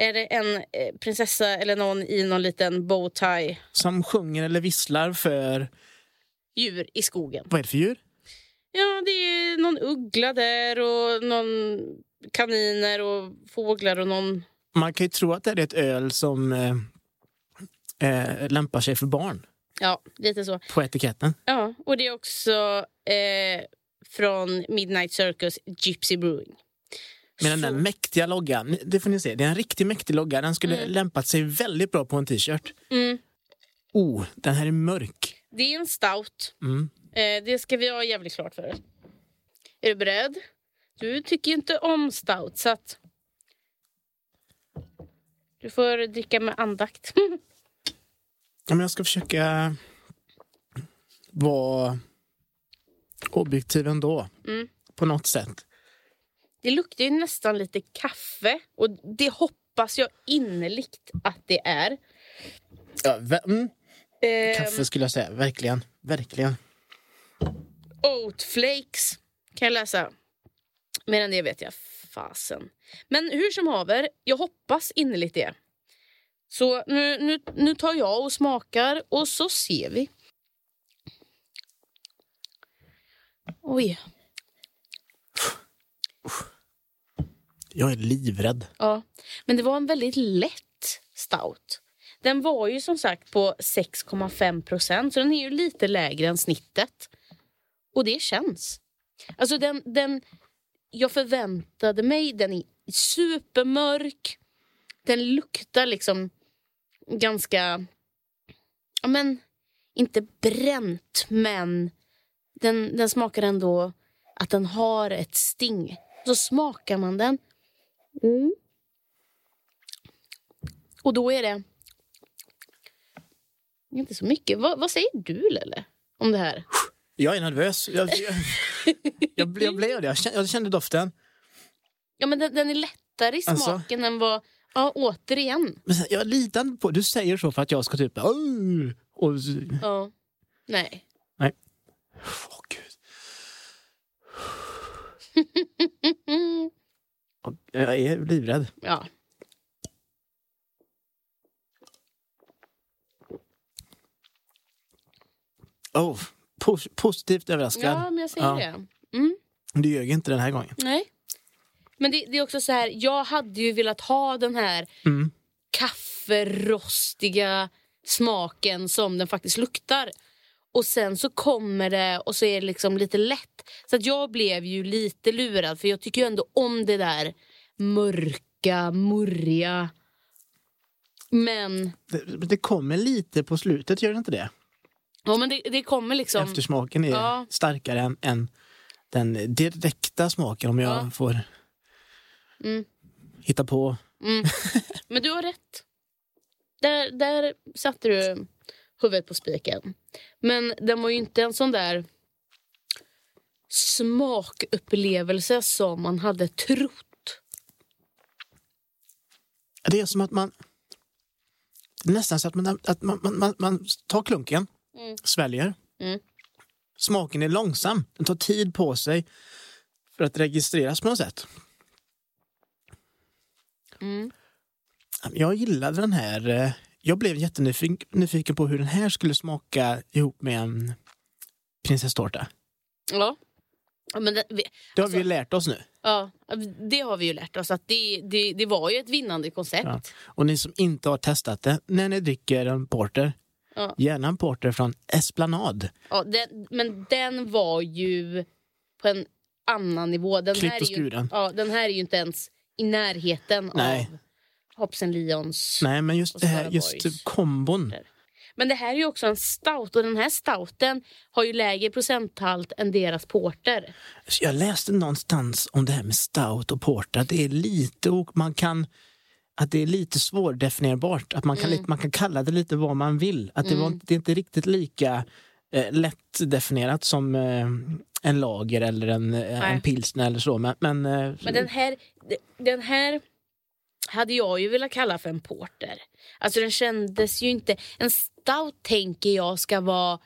är det en eh, prinsessa eller någon i någon liten bowtie Som sjunger eller visslar för... djur i skogen. Vad är det för djur? Ja, det är någon uggla där och någon kaniner och fåglar och någon... Man kan ju tro att det är ett öl som eh, eh, lämpar sig för barn Ja, lite så. på etiketten. Ja, och det är också eh, från Midnight Circus Gypsy Brewing. Med den där mäktiga loggan. Det får ni se. Det är en riktigt mäktig logga. Den skulle lämpat sig väldigt bra på en t-shirt. Mm. Oh, den här är mörk. Det är en stout. Mm. Eh, det ska vi ha jävligt klart för oss. Är du beredd? Du tycker ju inte om stout, så att... Du får dricka med andakt. Ja, men jag ska försöka vara objektiv ändå. Mm. På något sätt. Det luktar ju nästan lite kaffe och det hoppas jag innerligt att det är. Ja, mm. Ehm, Kaffe skulle jag säga. Verkligen. Verkligen. Oatflakes kan jag läsa. Mer än det vet jag fasen. Men hur som haver, jag hoppas innerligt det. Så nu, nu, nu tar jag och smakar och så ser vi. Oj. Jag är livrädd. Ja. Men det var en väldigt lätt stout. Den var ju som sagt på 6,5 procent så den är ju lite lägre än snittet. Och det känns. Alltså den, den jag förväntade mig, den är supermörk. Den luktar liksom ganska, ja men inte bränt men den, den smakar ändå att den har ett sting. Så smakar man den Mm. Och då är det inte så mycket. Vad, vad säger du, Lelle, om det här? Jag är nervös. Jag, jag, jag, blev- jag blev det. Jag kände, jag kände doften. Ja, men den, den är lättare i Alltså? smaken än vad... Ja, återigen. Men sen, jag litar på... Du säger så för att jag ska typ... "Åh!" Och, Ja. Nej. nej. Åh, gud. Jag är livrädd. Ja. Oh, pos positivt överraskad. ja, men jag säger Ja. det. Mm. Du ljög inte den här gången. Nej. Men det, det är också så här, jag hade ju velat ha den här Mm. kafferostiga smaken som den faktiskt luktar. Och sen så kommer det och så är det liksom lite lätt. Så att jag blev ju lite lurad för jag tycker ju ändå om det där mörka, murriga. Men, Det, det kommer lite på slutet, gör det inte det? ja, men det, det kommer liksom... Eftersmaken är Ja. starkare än, än den direkta smaken om jag Ja. får Mm. hitta på. Mm. Men du har rätt. Där, där satte du huvudet på spiken. Men den var ju inte en sån där smakupplevelse som man hade trott. Det är som att man... Nästan så att man, att man, man, man, man tar klunken, Mm. sväljer. Mm. Smaken är långsam. Den tar tid på sig för att registreras på något sätt. Mm. Jag gillade den här. Jag blev jättenyfiken nyfiken på hur den här skulle smaka ihop med en prinsesstårta. Ja. Men det, vi, Det har Alltså- vi ju lärt oss nu. ja, det har vi ju lärt oss. att det, det, det var ju ett vinnande koncept. Ja. Och ni som inte har testat det, när ni dricker en porter, Ja. gärna en porter från Esplanad. Ja, den, men den var ju på en annan nivå. Den Klippt här, och är ju, skuren. ja, den här är ju inte ens i närheten Nej. av Hopsen Lions. Nej, men just det här, just kombon. Men det här är ju också en stout och den här stouten har ju lägre procenthalt än deras porter. Jag läste någonstans om det här med stout och porter, att det är lite, och man kan att det är lite svårdefinierbart. Att man kan, Mm. man kan kalla det lite vad man vill. Att det, var, det är inte riktigt lika eh, lättdefinierat som eh, en lager eller en, eh, Nej. en pilsner eller så. Men, men, eh, Men den här, den här hade jag ju velat kalla för en porter. Alltså den kändes ju inte... En stout tänker jag ska vara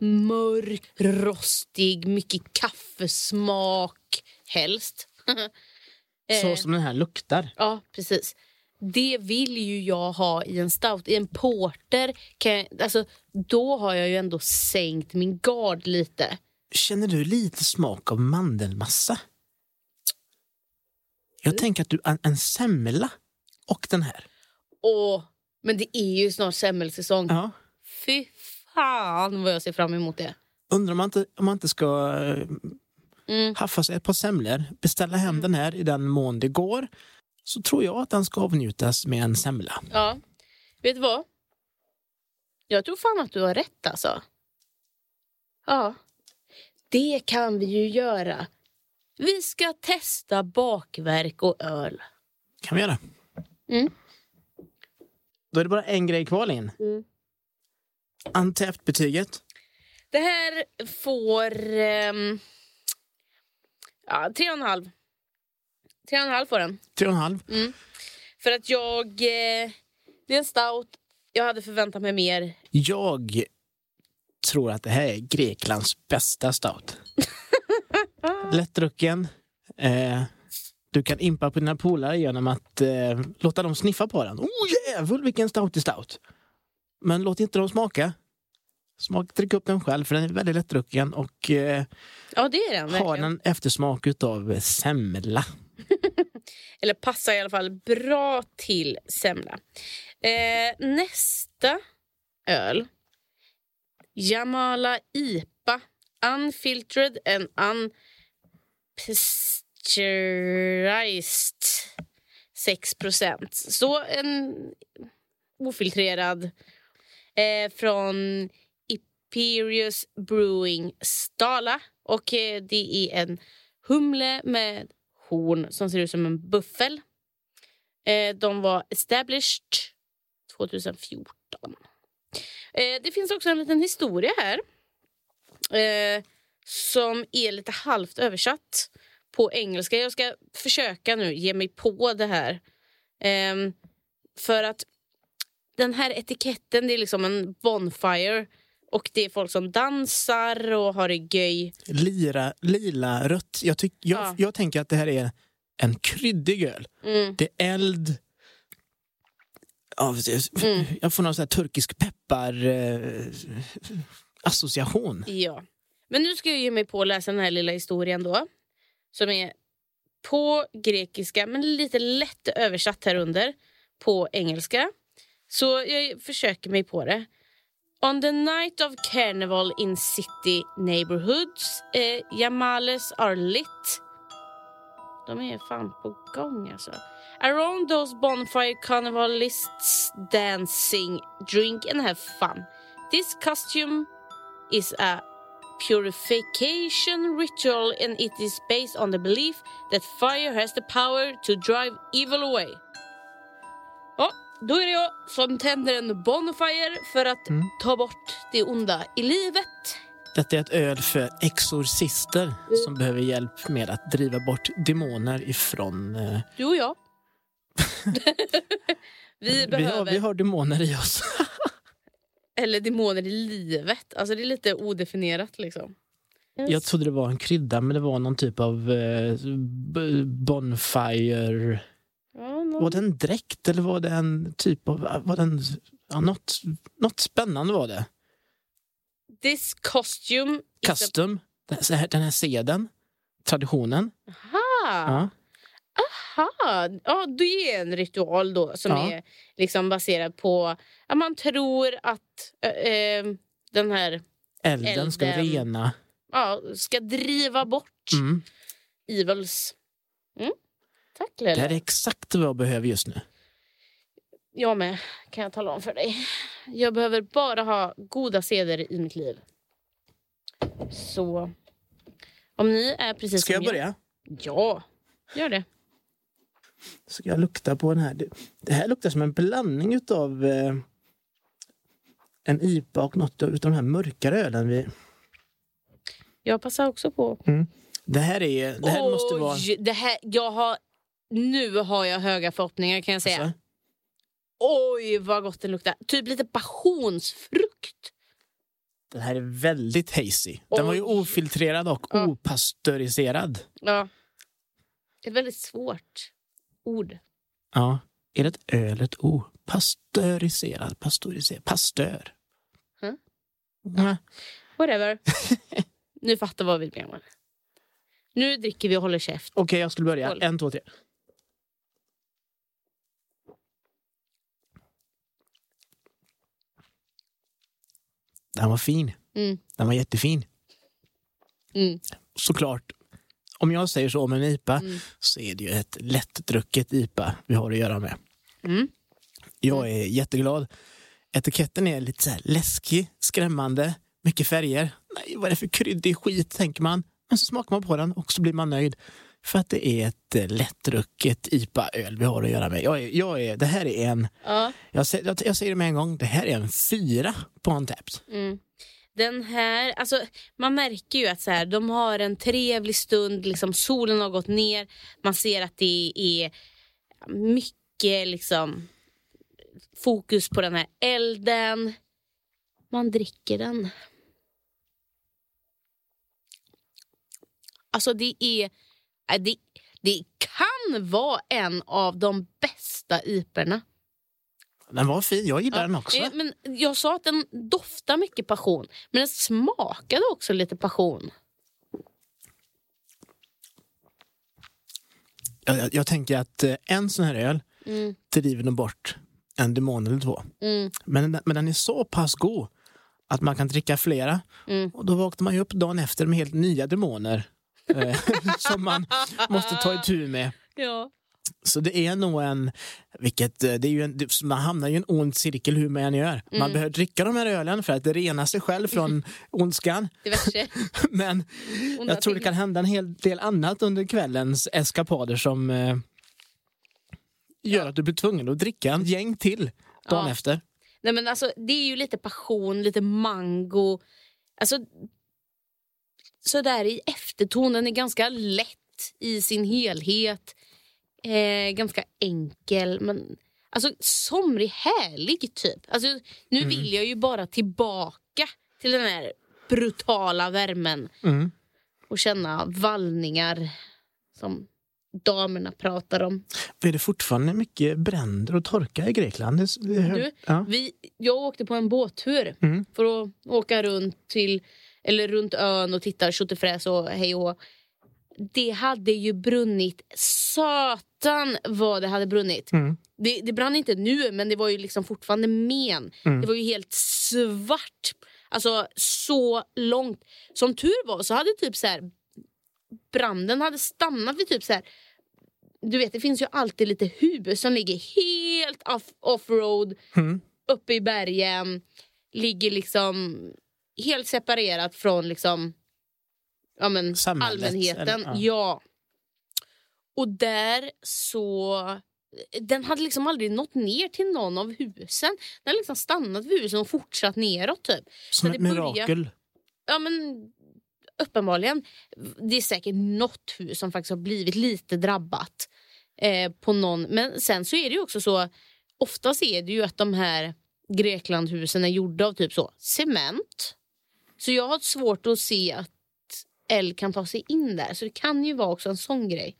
mörk, rostig, mycket kaffesmak helst. så Eh, som den här luktar. Ja, precis. Det vill ju jag ha i en stout. I en porter, kan jag, alltså, då har jag ju ändå sänkt min gard lite. Känner du lite smak av mandelmassa? Jag tänker att du, en, en semla och den här. Åh, men det är ju snart semmelsäsong. Ja. Fy fan vad jag ser fram emot det. Undrar om man inte, om man inte ska eh, Mm. haffa sig ett par semlor, beställa hem den här i den mån det går. Så tror jag att den ska avnjutas med en semla. Ja, vet du vad? Jag tror fan att du har rätt alltså. Ja, det kan vi ju göra. Vi ska testa bakverk och öl. kan vi göra. Mm. Då är det bara en grej kvar, Linn. Mm. Antäft-betyget. Det här får... ehm, ja, tre och en halv. Tre och en halv får den. Tre och en halv. För att jag... Eh, det är en stout. Jag hade förväntat mig mer. Jag tror att det här är Greklands bästa stout. Lättdrucken. Eh, du kan impa på dina polare genom att eh, låta dem sniffa på den. Oh jävlar vilken stout är stout! Men låt inte dem smaka. Smak, drick upp den själv för den är väldigt lättdrucken och eh, Ja, det är den har en eftersmak utav semla. Eller passar i alla fall bra till semla. Eh, nästa öl. Jamala IPA. Unfiltered and unpasteurized. 6 Så en ofiltrerad. Eh, från Imperius Brewing Stala. Och eh, det är en humle med horn som ser ut som en buffel. Eh, de var established 2014. Eh, det finns också en liten historia här eh, som är lite halvt översatt på engelska. Jag ska försöka nu ge mig på det här. Ehm, för att den här etiketten det är liksom en bonfire och det är folk som dansar och har det göj. Lira, lila, rött. Jag, tyck, jag, Ja. jag tänker att det här är en kryddig öl. Mm. Det är eld. Ja, Mm. Jag får någon sån här turkisk peppar eh, association. Ja. Men nu ska jag ge mig på att läsa den här lilla historien då. Som är på grekiska men lite lätt översatt här under på engelska. Så jag försöker mig på det. On the night of carnival in city neighborhoods eh, Yamales are lit. De är fan på gång alltså. Around those bonfire carnivalists dancing, drink and have fun. This costume is a purification ritual and it is based on the belief that fire has the power to drive evil away. Ja, då är det jag som tänder en bonfire för att ta bort det onda i livet. Detta är ett öl för exorcister som behöver hjälp med att driva bort demoner ifrån... Eh, Du och jag. vi vi, behöver... har, vi har demoner i oss. Eller demoner i livet. Alltså det är lite odefinierat liksom. Jag trodde det var en krydda, men det var någon typ av eh, bonfire. Ja, Var det en dräkt eller var det en typ av... Var det en, ja, något, något spännande var det. This costume a... Custom, här- den här seden, traditionen. Aha. Ja. Aha. Ja, det är en ritual då som Ja. är liksom baserad på att man tror att äh, den här Elden ska Elden. rena. ja, ska driva bort Mm. evils. Mm. Tack Det här är Lelle. exakt vad jag behöver just nu. Jag med, kan jag tala om för dig. Jag behöver bara ha goda seder i mitt liv. Så om ni är precis Ska jag börja? Ja, gör det. Ska jag lukta på den här? Det, det här luktar som en blandning utav eh, en IPA och något av de här mörkare ölen. Vi, Jag passar också på. det här, är, det här måste vara... Oj, det här, jag har, nu har jag höga förhoppningar kan jag säga. Alltså, Oj vad gott den luktar. Typ lite passionsfrukt. den här är väldigt hazy. Den var ju Oj. ofiltrerad och Ja. opastöriserad. Ja. Ett väldigt svårt ord. Ja. Är det ett öl, ett O? Pastöriserad, pastöriserad, pastör. Mm. Nej. Whatever. nu fattar vad vi menar. Nu dricker vi och håller käft. Okej, jag skulle börja. Skål. En, två, tre. Den var fin. Mm. Den var jättefin. Mm. Såklart, om jag säger så om en IPA Mm. så är det ju ett lättdrucket IPA vi har att göra med. Mm. Jag är jätteglad. Etiketten är lite så här läskig, skrämmande, mycket färger. Nej, vad är det för kryddig skit, tänker man. Men så smakar man på den och så blir man nöjd. För att det är ett lättdrucket IPA-öl vi har att göra med. Jag är, jag är, det här är en, Ja. jag, säger- jag, jag säger det med en gång, det här är en fyra på Untapped. Mm. Den här, alltså, man märker ju att så här, de har en trevlig stund, liksom, solen har gått ner, man ser att det är mycket liksom, fokus på den här elden. Man dricker den. Alltså det är, äh, det, det kan vara en av de bästa iperna. Den var fin, jag gillar den också. Eh, Men jag sa att den doftar mycket passion, men den smakade också lite passion. Jag, jag, tänker att eh, en sån här öl Mm. driver nog bort en demon eller två. Mm. Men, men den är så pass god att man kan dricka flera. Mm. Och då vaknar man ju upp dagen efter med helt nya demoner eh, som man måste ta itu med. Ja. Så det är nog en, vilket, eh, det är ju en, man hamnar i en ond cirkel hur man än gör. Mm. Man behöver dricka de här ölen för att rena sig själv från ondskan. Men Onda jag tror det kan hända en hel del annat under kvällens eskapader som eh, gör att du blir tvungen att dricka en gäng till dagen Ja. efter. Nej, men alltså, det är ju lite passion, lite mango. Alltså, så där i eftertonen är ganska lätt i sin helhet. Eh, ganska enkel, men alltså, somrig, härlig typ. Alltså, nu Mm. vill jag ju bara tillbaka till den här brutala värmen Mm. och känna vallningar som damerna pratar om. Är det fortfarande mycket bränder och torka i Grekland? Det, det, Du, ja. vi, jag åkte på en båttur Mm. för att åka runt till eller runt ön och titta tjottifräs och hej och. Det hade ju brunnit satan vad det hade brunnit. Mm. Det, det brann inte nu men det var ju liksom fortfarande men. Mm. Det var ju helt svart. Alltså så långt. Som tur var så hade typ så här branden hade stannat vid typ så här du vet det finns ju alltid lite hus som ligger helt off- offroad Mm. uppe i bergen. Ligger liksom helt separerat från liksom ja, men, Samhället, allmänheten. eller? Ja. Ja. Och där så... Den hade liksom aldrig nått ner till någon av husen. Den hade liksom stannat vid husen och fortsatt neråt. Typ. Som ett börjar- mirakel. Ja, men uppenbarligen. Det är säkert något hus som faktiskt har blivit lite drabbat. Eh, på någon. Men sen så är det ju också så, oftast är det ju att de här Greklandhusen är gjorda av typ så cement. Så jag har svårt att se att eld kan ta sig in där. Så det kan ju vara också en sån grej.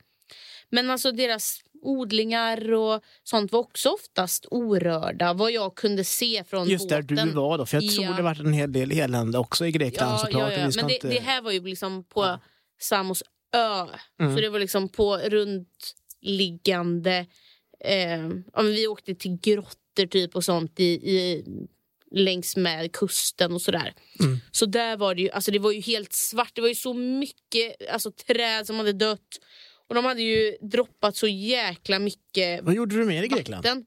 Men alltså deras odlingar och sånt var också oftast orörda. Vad jag kunde se från Just där båten. du var då. För jag tror Ja. det varit en hel del elände också i Grekland Ja, såklart. ja, ja. Men det, inte- det här var ju liksom på Samos ö. Mm. Så det var liksom på runtliggande... Eh, ja, men vi åkte till grottor typ och sånt i, i, längs med kusten och sådär. Mm. Så där var det ju, alltså det var ju helt svart. Det var ju så mycket alltså, träd som hade dött. Och de hade ju droppat så jäkla mycket Vad gjorde du mer i Grekland? vatten.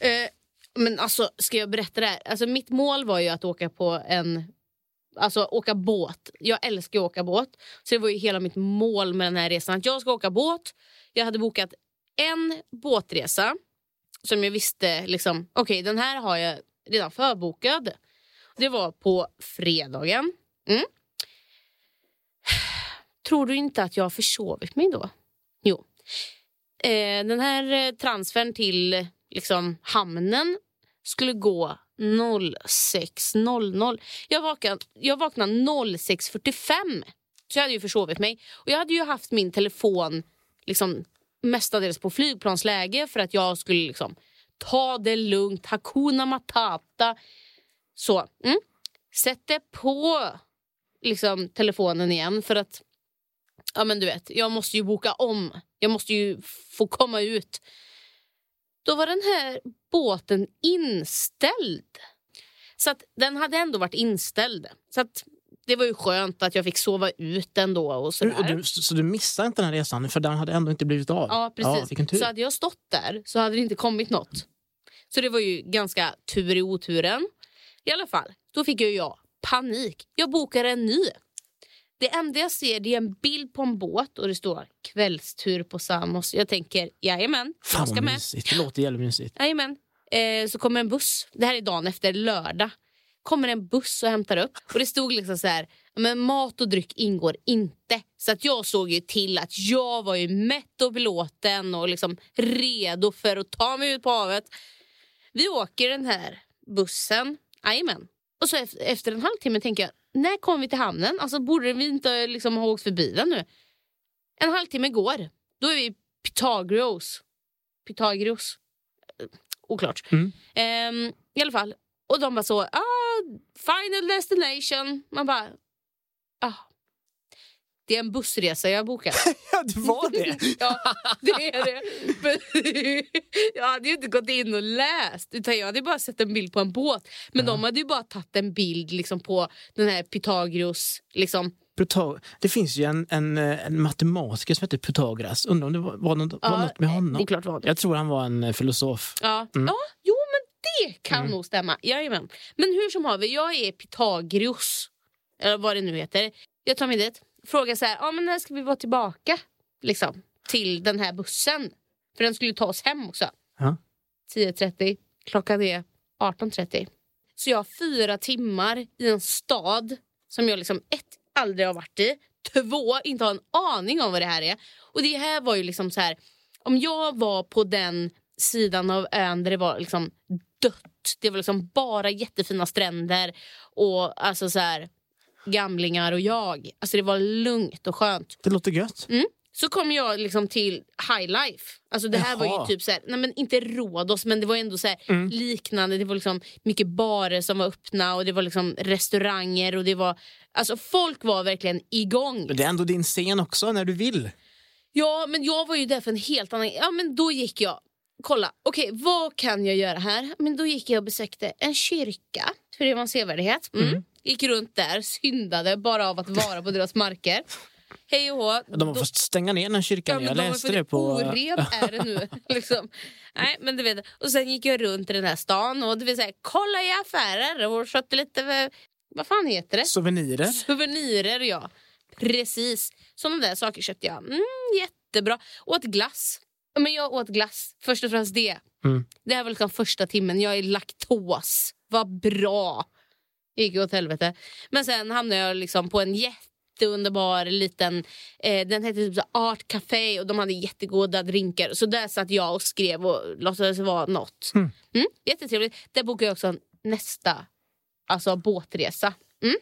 Eh, men alltså, ska jag berätta det här? Alltså, mitt mål var ju att åka på en... Alltså åka båt. Jag älskar att åka båt. Så det var ju hela mitt mål med den här resan. Att jag ska åka båt. Jag hade bokat en båtresa som jag visste, liksom, okej okay, den här har jag redan förbokad. Det var på fredagen. Mm. Tror du inte att jag har försovit mig då? Jo. Eh, den här eh, transfern till liksom, hamnen skulle gå 06.00. Jag vaknade, jag vaknade 06.45. Så jag hade ju försovit mig. Och jag hade ju haft min telefon liksom, mestadels på flygplansläge för att jag skulle liksom, ta det lugnt. Hakuna matata. Så, mm. Sätter på liksom, telefonen igen för att ja men du vet, jag måste ju boka om. Jag måste ju få komma ut. Då var den här båten inställd. Så att den hade ändå varit inställd. Så att det var ju skönt att jag fick sova ut ändå. Och sådär. Du, så du missade inte den här resan för den hade ändå inte blivit av? Ja, precis. Ja, så hade jag stått där så hade det inte kommit något. Så det var ju ganska tur i oturen. I alla fall, då fick jag, jag panik. Jag bokar en ny. Det enda jag ser är en bild på en båt och det står kvällstur på Samos. Jag tänker, jajamän, jag ska med. Mysigt. Det låter jävligt mysigt. Jajamän. Eh, så kommer en buss. Det här är dagen efter, lördag. kommer en buss och hämtar upp. Och det stod liksom så här, men mat och dryck ingår inte. Så att jag såg ju till att jag var ju mätt och belåten och liksom redo för att ta mig ut på havet. Vi åker den här bussen. Jajamän. Och så efter en halvtimme tänker jag, när kommer vi till hamnen? Alltså borde vi inte liksom ha åkt förbi den nu? En halvtimme går. Då är vi i Pythagoras. Pythagoras. Eh, oklart. Mm. Um, I alla fall. Och de bara så, ah, final destination. Man bara, ah, det är en bussresa jag bokat. ja, det var det? ja, det är det. Men, jag hade ju inte gått in och läst. Utan jag hade bara sett en bild på en båt. Men ja. de hade ju bara tagit en bild liksom, på den här Pythagoras. Liksom. Det finns ju en, en, en matematiker som heter Pythagoras. Undrar om det var, var, något, ja, var något med honom? Det är klart var det. Jag tror han var en eh, filosof. Ja, mm. ja jo men det kan mm. nog stämma. Jajamän. Men hur som haver, jag är Pythagoras. Eller vad det nu heter. Jag tar mig dit fråga så här, ah, men när ska vi vara tillbaka liksom, till den här bussen? För den skulle ta oss hem också. Ja. 10.30, klockan är 18.30. Så jag har fyra timmar i en stad som jag liksom ett, aldrig har varit i. Två, inte har en aning om vad det här är. Och det här var ju liksom så här, om jag var på den sidan av ön där det var liksom dött. Det var liksom bara jättefina stränder och alltså så här, gamlingar och jag. Alltså det var lugnt och skönt. Det låter gött. Mm. Så kom jag liksom till High Life. Alltså det här Jaha. var ju typ så här, nej men inte Rhodos men det var ändå så mm. liknande. Det var liksom mycket barer som var öppna och det var liksom restauranger och det var alltså folk var verkligen igång. Men det är ändå din scen också när du vill. Ja men jag var ju där för en helt annan, ja men då gick jag kolla, okej okay, vad kan jag göra här? Men då gick jag och besökte en kyrka, för det var en sevärdhet. Mm. Mm. Gick runt där, syndade bara av att vara på deras marker. Hej och hå. De har då... fått stänga ner den kyrkan. Ja, jag de läste det på... Oren är det nu. liksom. Nej, men du vet. Och sen gick jag runt i den här stan och det vill säga, kolla i affärer och köpte lite... Vad fan heter det? Souvenirer. Souvenirer, ja. Precis. Sådana där saker köpte jag. Mm, jättebra. Åt glass. Men jag åt glass. Först och främst det. Mm. Det här var liksom första timmen. Jag är laktos. Vad bra. Gick åt helvete. Men sen hamnade jag liksom på en jätteunderbar liten... Eh, den hette typ Art Café och de hade jättegoda drinkar. Så där satt jag och skrev och låtsades vara något. Mm. Mm, jättetrevligt. Där bokade jag också nästa alltså båtresa. Mm.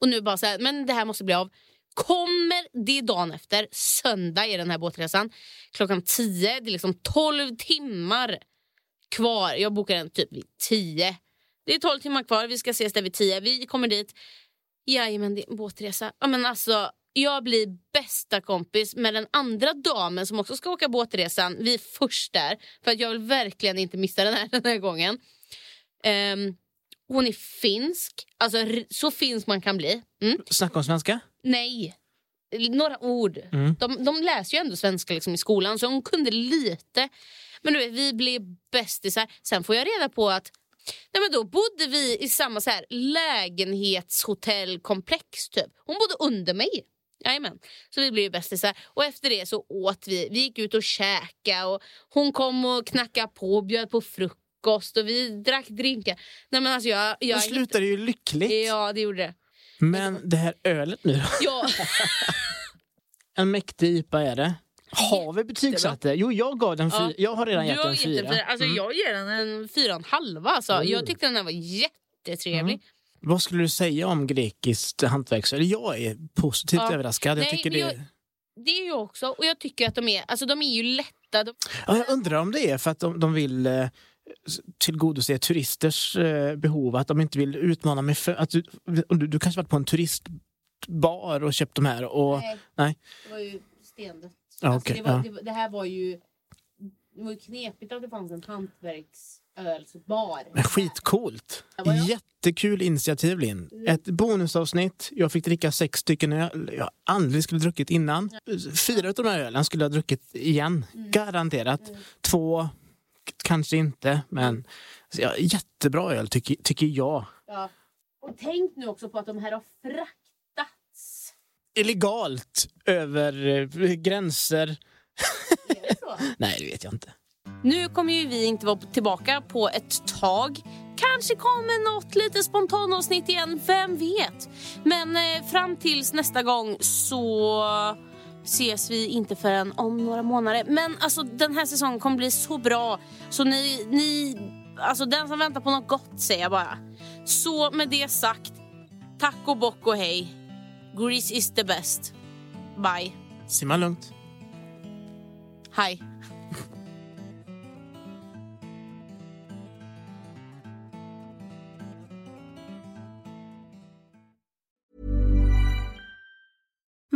Och nu bara så här, men det här måste bli av. Kommer det dagen efter, söndag är den här båtresan, klockan 10. Det är liksom 12 timmar kvar. Jag bokar den typ vid 10. Det är 12 timmar kvar, vi ska ses där vid 10. Vi kommer dit. Jajamän, det är en båtresa. Ja, men alltså, jag blir bästa kompis med den andra damen som också ska åka båtresan. Vi är först där, för att jag vill verkligen inte missa den här, den här gången. Um, hon är finsk. Alltså så finsk man kan bli. Mm. Snacka om svenska? Nej. några ord. Mm. De, de läser ju ändå svenska liksom, i skolan så hon kunde lite. Men du vet, vi blev bästisar. Sen får jag reda på att Nej, men då bodde vi i samma så här lägenhetshotellkomplex. Typ. Hon bodde under mig. Jajamän. Så vi blev bästisar. Och efter det så åt vi. Vi gick ut och käkade. Och hon kom och knackade på och bjöd på frukost. Och vi drack drinkar. Nej, men alltså jag, jag, Det slutade ju lyckligt. Ja, det gjorde det. Men det här ölet nu då? Ja. En mäktig IPA är det. Har vi betygsatt det? Jo, jag gav den Ja. fyra. Jag har redan gett den fyra. fyra. Alltså, Mm. Jag ger den en fyra och en halva. Alltså. Oj. Jag tyckte den här var jättetrevlig. Mm. Vad skulle du säga om grekiskt hantverksöl? Jag är positivt Ja. överraskad. Jag Nej, tycker det... jag- Det är jag också. Och jag tycker att de är, alltså, de är ju lätta. De, Ja, jag undrar om det är för att de, de vill eh, tillgodose turisters eh, behov. Att de inte vill utmana mig. För, att du, du, du kanske varit på en turistbar och köpt de här. Och, Nej. Det var ju stendött. Ja, alltså, det, var, ja. det, det här var ju... Det var ju knepigt att det fanns en hantverksölsbar. Men skitcoolt! Jättekul initiativ Linn. Ett bonusavsnitt. Jag fick dricka sex stycken öl jag aldrig skulle druckit innan. Fyra av de här ölen skulle jag ha druckit igen. Garanterat. Två, k- kanske inte. Men ja, jättebra öl tycker, tycker jag. Ja. Och tänk nu också på att de här har fraktats. Illegalt över eh, gränser. Är det så? Nej, det vet jag inte. Nu kommer ju vi inte vara tillbaka på ett tag. Kanske kommer något lite spontanavsnitt igen, vem vet? Men eh, fram tills nästa gång så ses vi inte förrän om några månader. Men alltså den här säsongen kommer bli så bra så ni, ni alltså den som väntar på något gott säger jag bara. Så med det sagt, tack och bock och hej. Grease is the best. Bye. Simma lugnt. Hej.